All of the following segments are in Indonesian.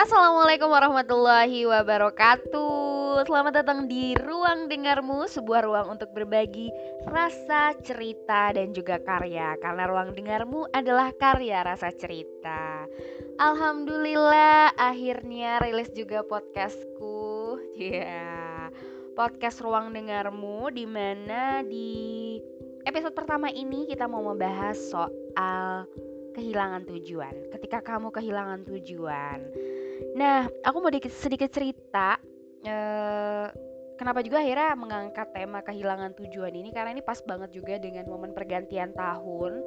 Assalamualaikum warahmatullahi wabarakatuh Selamat datang di Ruang Dengarmu Sebuah ruang untuk berbagi rasa cerita dan juga karya Karena Ruang Dengarmu adalah karya rasa cerita Alhamdulillah akhirnya rilis juga podcastku Ya yeah. Podcast Ruang Dengarmu Di mana di episode pertama ini kita mau membahas soal kehilangan tujuan. Ketika kamu kehilangan tujuan, nah aku mau dikit, sedikit cerita. Eh, kenapa juga akhirnya mengangkat tema kehilangan tujuan ini karena ini pas banget juga dengan momen pergantian tahun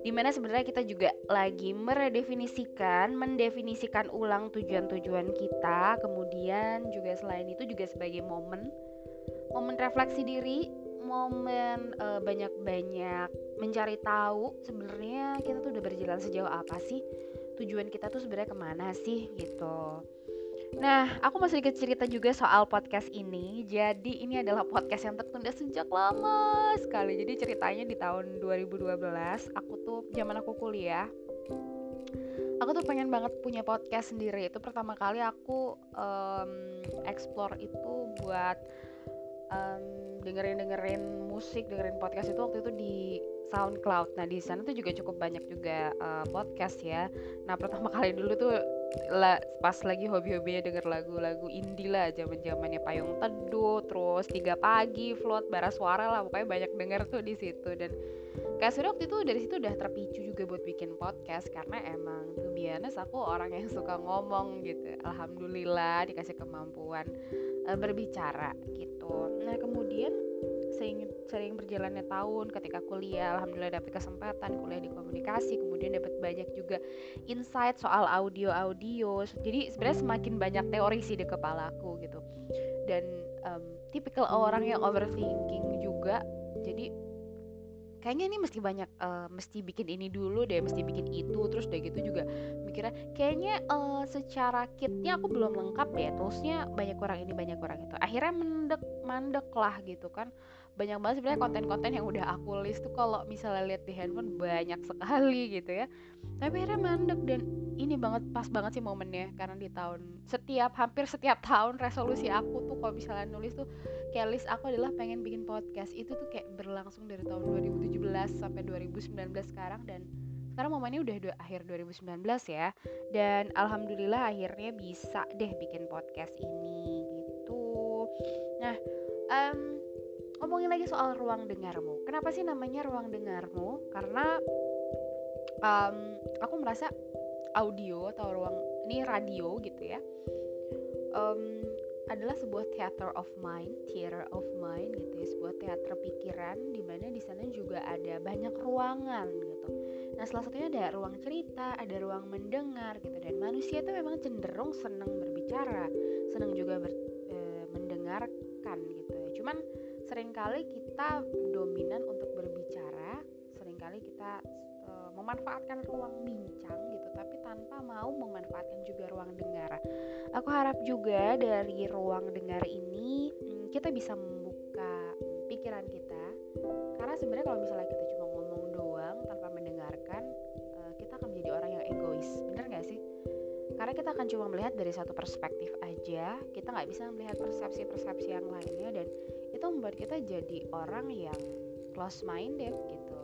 di mana sebenarnya kita juga lagi meredefinisikan mendefinisikan ulang tujuan-tujuan kita kemudian juga selain itu juga sebagai momen momen refleksi diri momen uh, banyak-banyak mencari tahu sebenarnya kita tuh udah berjalan sejauh apa sih tujuan kita tuh sebenarnya ke mana sih gitu Nah, aku masih sedikit cerita juga soal podcast ini. Jadi, ini adalah podcast yang tertunda sejak lama sekali. Jadi, ceritanya di tahun 2012, aku tuh zaman aku kuliah. Aku tuh pengen banget punya podcast sendiri. Itu pertama kali aku um, explore itu buat um, dengerin dengerin musik dengerin podcast itu waktu itu di SoundCloud. Nah di sana tuh juga cukup banyak juga uh, podcast ya. Nah pertama kali dulu tuh la, pas lagi hobi-hobinya denger lagu-lagu indie lah zaman zamannya payung teduh terus tiga pagi float bara suara lah pokoknya banyak denger tuh di situ dan kayak sudah waktu itu dari situ udah terpicu juga buat bikin podcast karena emang tuh biasa aku orang yang suka ngomong gitu alhamdulillah dikasih kemampuan uh, berbicara gitu nah kemudian sering sering berjalannya tahun ketika kuliah alhamdulillah dapet kesempatan kuliah di komunikasi kemudian dapat banyak juga insight soal audio audio. Jadi sebenarnya semakin banyak teori sih di kepalaku gitu. Dan um, tipikal orang yang overthinking juga jadi kayaknya ini mesti banyak uh, mesti bikin ini dulu deh mesti bikin itu terus deh gitu kayaknya uh, secara kitnya aku belum lengkap deh toolsnya banyak orang ini banyak orang itu. Akhirnya mendek mandek lah gitu kan. Banyak banget sebenarnya konten-konten yang udah aku list tuh kalau misalnya lihat di handphone banyak sekali gitu ya. Tapi akhirnya mandek dan ini banget pas banget sih momennya. Karena di tahun setiap hampir setiap tahun resolusi aku tuh kalau misalnya nulis tuh kayak list aku adalah pengen bikin podcast. Itu tuh kayak berlangsung dari tahun 2017 sampai 2019 sekarang dan sekarang momennya udah akhir 2019 ya. Dan alhamdulillah akhirnya bisa deh bikin podcast ini gitu. Nah um, ngomongin lagi soal ruang dengarmu. Kenapa sih namanya ruang dengarmu? Karena um, aku merasa audio atau ruang ini radio gitu ya. Um, adalah sebuah theater of mind, theater of mind gitu ya, sebuah teater pikiran di mana di sana juga ada banyak ruangan gitu. Nah, salah satunya ada ruang cerita, ada ruang mendengar gitu dan manusia itu memang cenderung senang berbicara, senang juga ber, e, mendengarkan gitu ya. Cuman sering kali kita dominan untuk berbicara, sering kali kita e, memanfaatkan ruang bincang gitu, tapi tanpa mau memanfaatkan juga ruang dengar. Aku harap juga dari ruang dengar ini hmm, kita bisa membuka pikiran kita. Karena sebenarnya kalau misalnya kita cuma ngomong doang tanpa mendengarkan eh, kita akan menjadi orang yang egois. Bener gak sih? Karena kita akan cuma melihat dari satu perspektif aja kita nggak bisa melihat persepsi-persepsi yang lainnya dan itu membuat kita jadi orang yang close minded gitu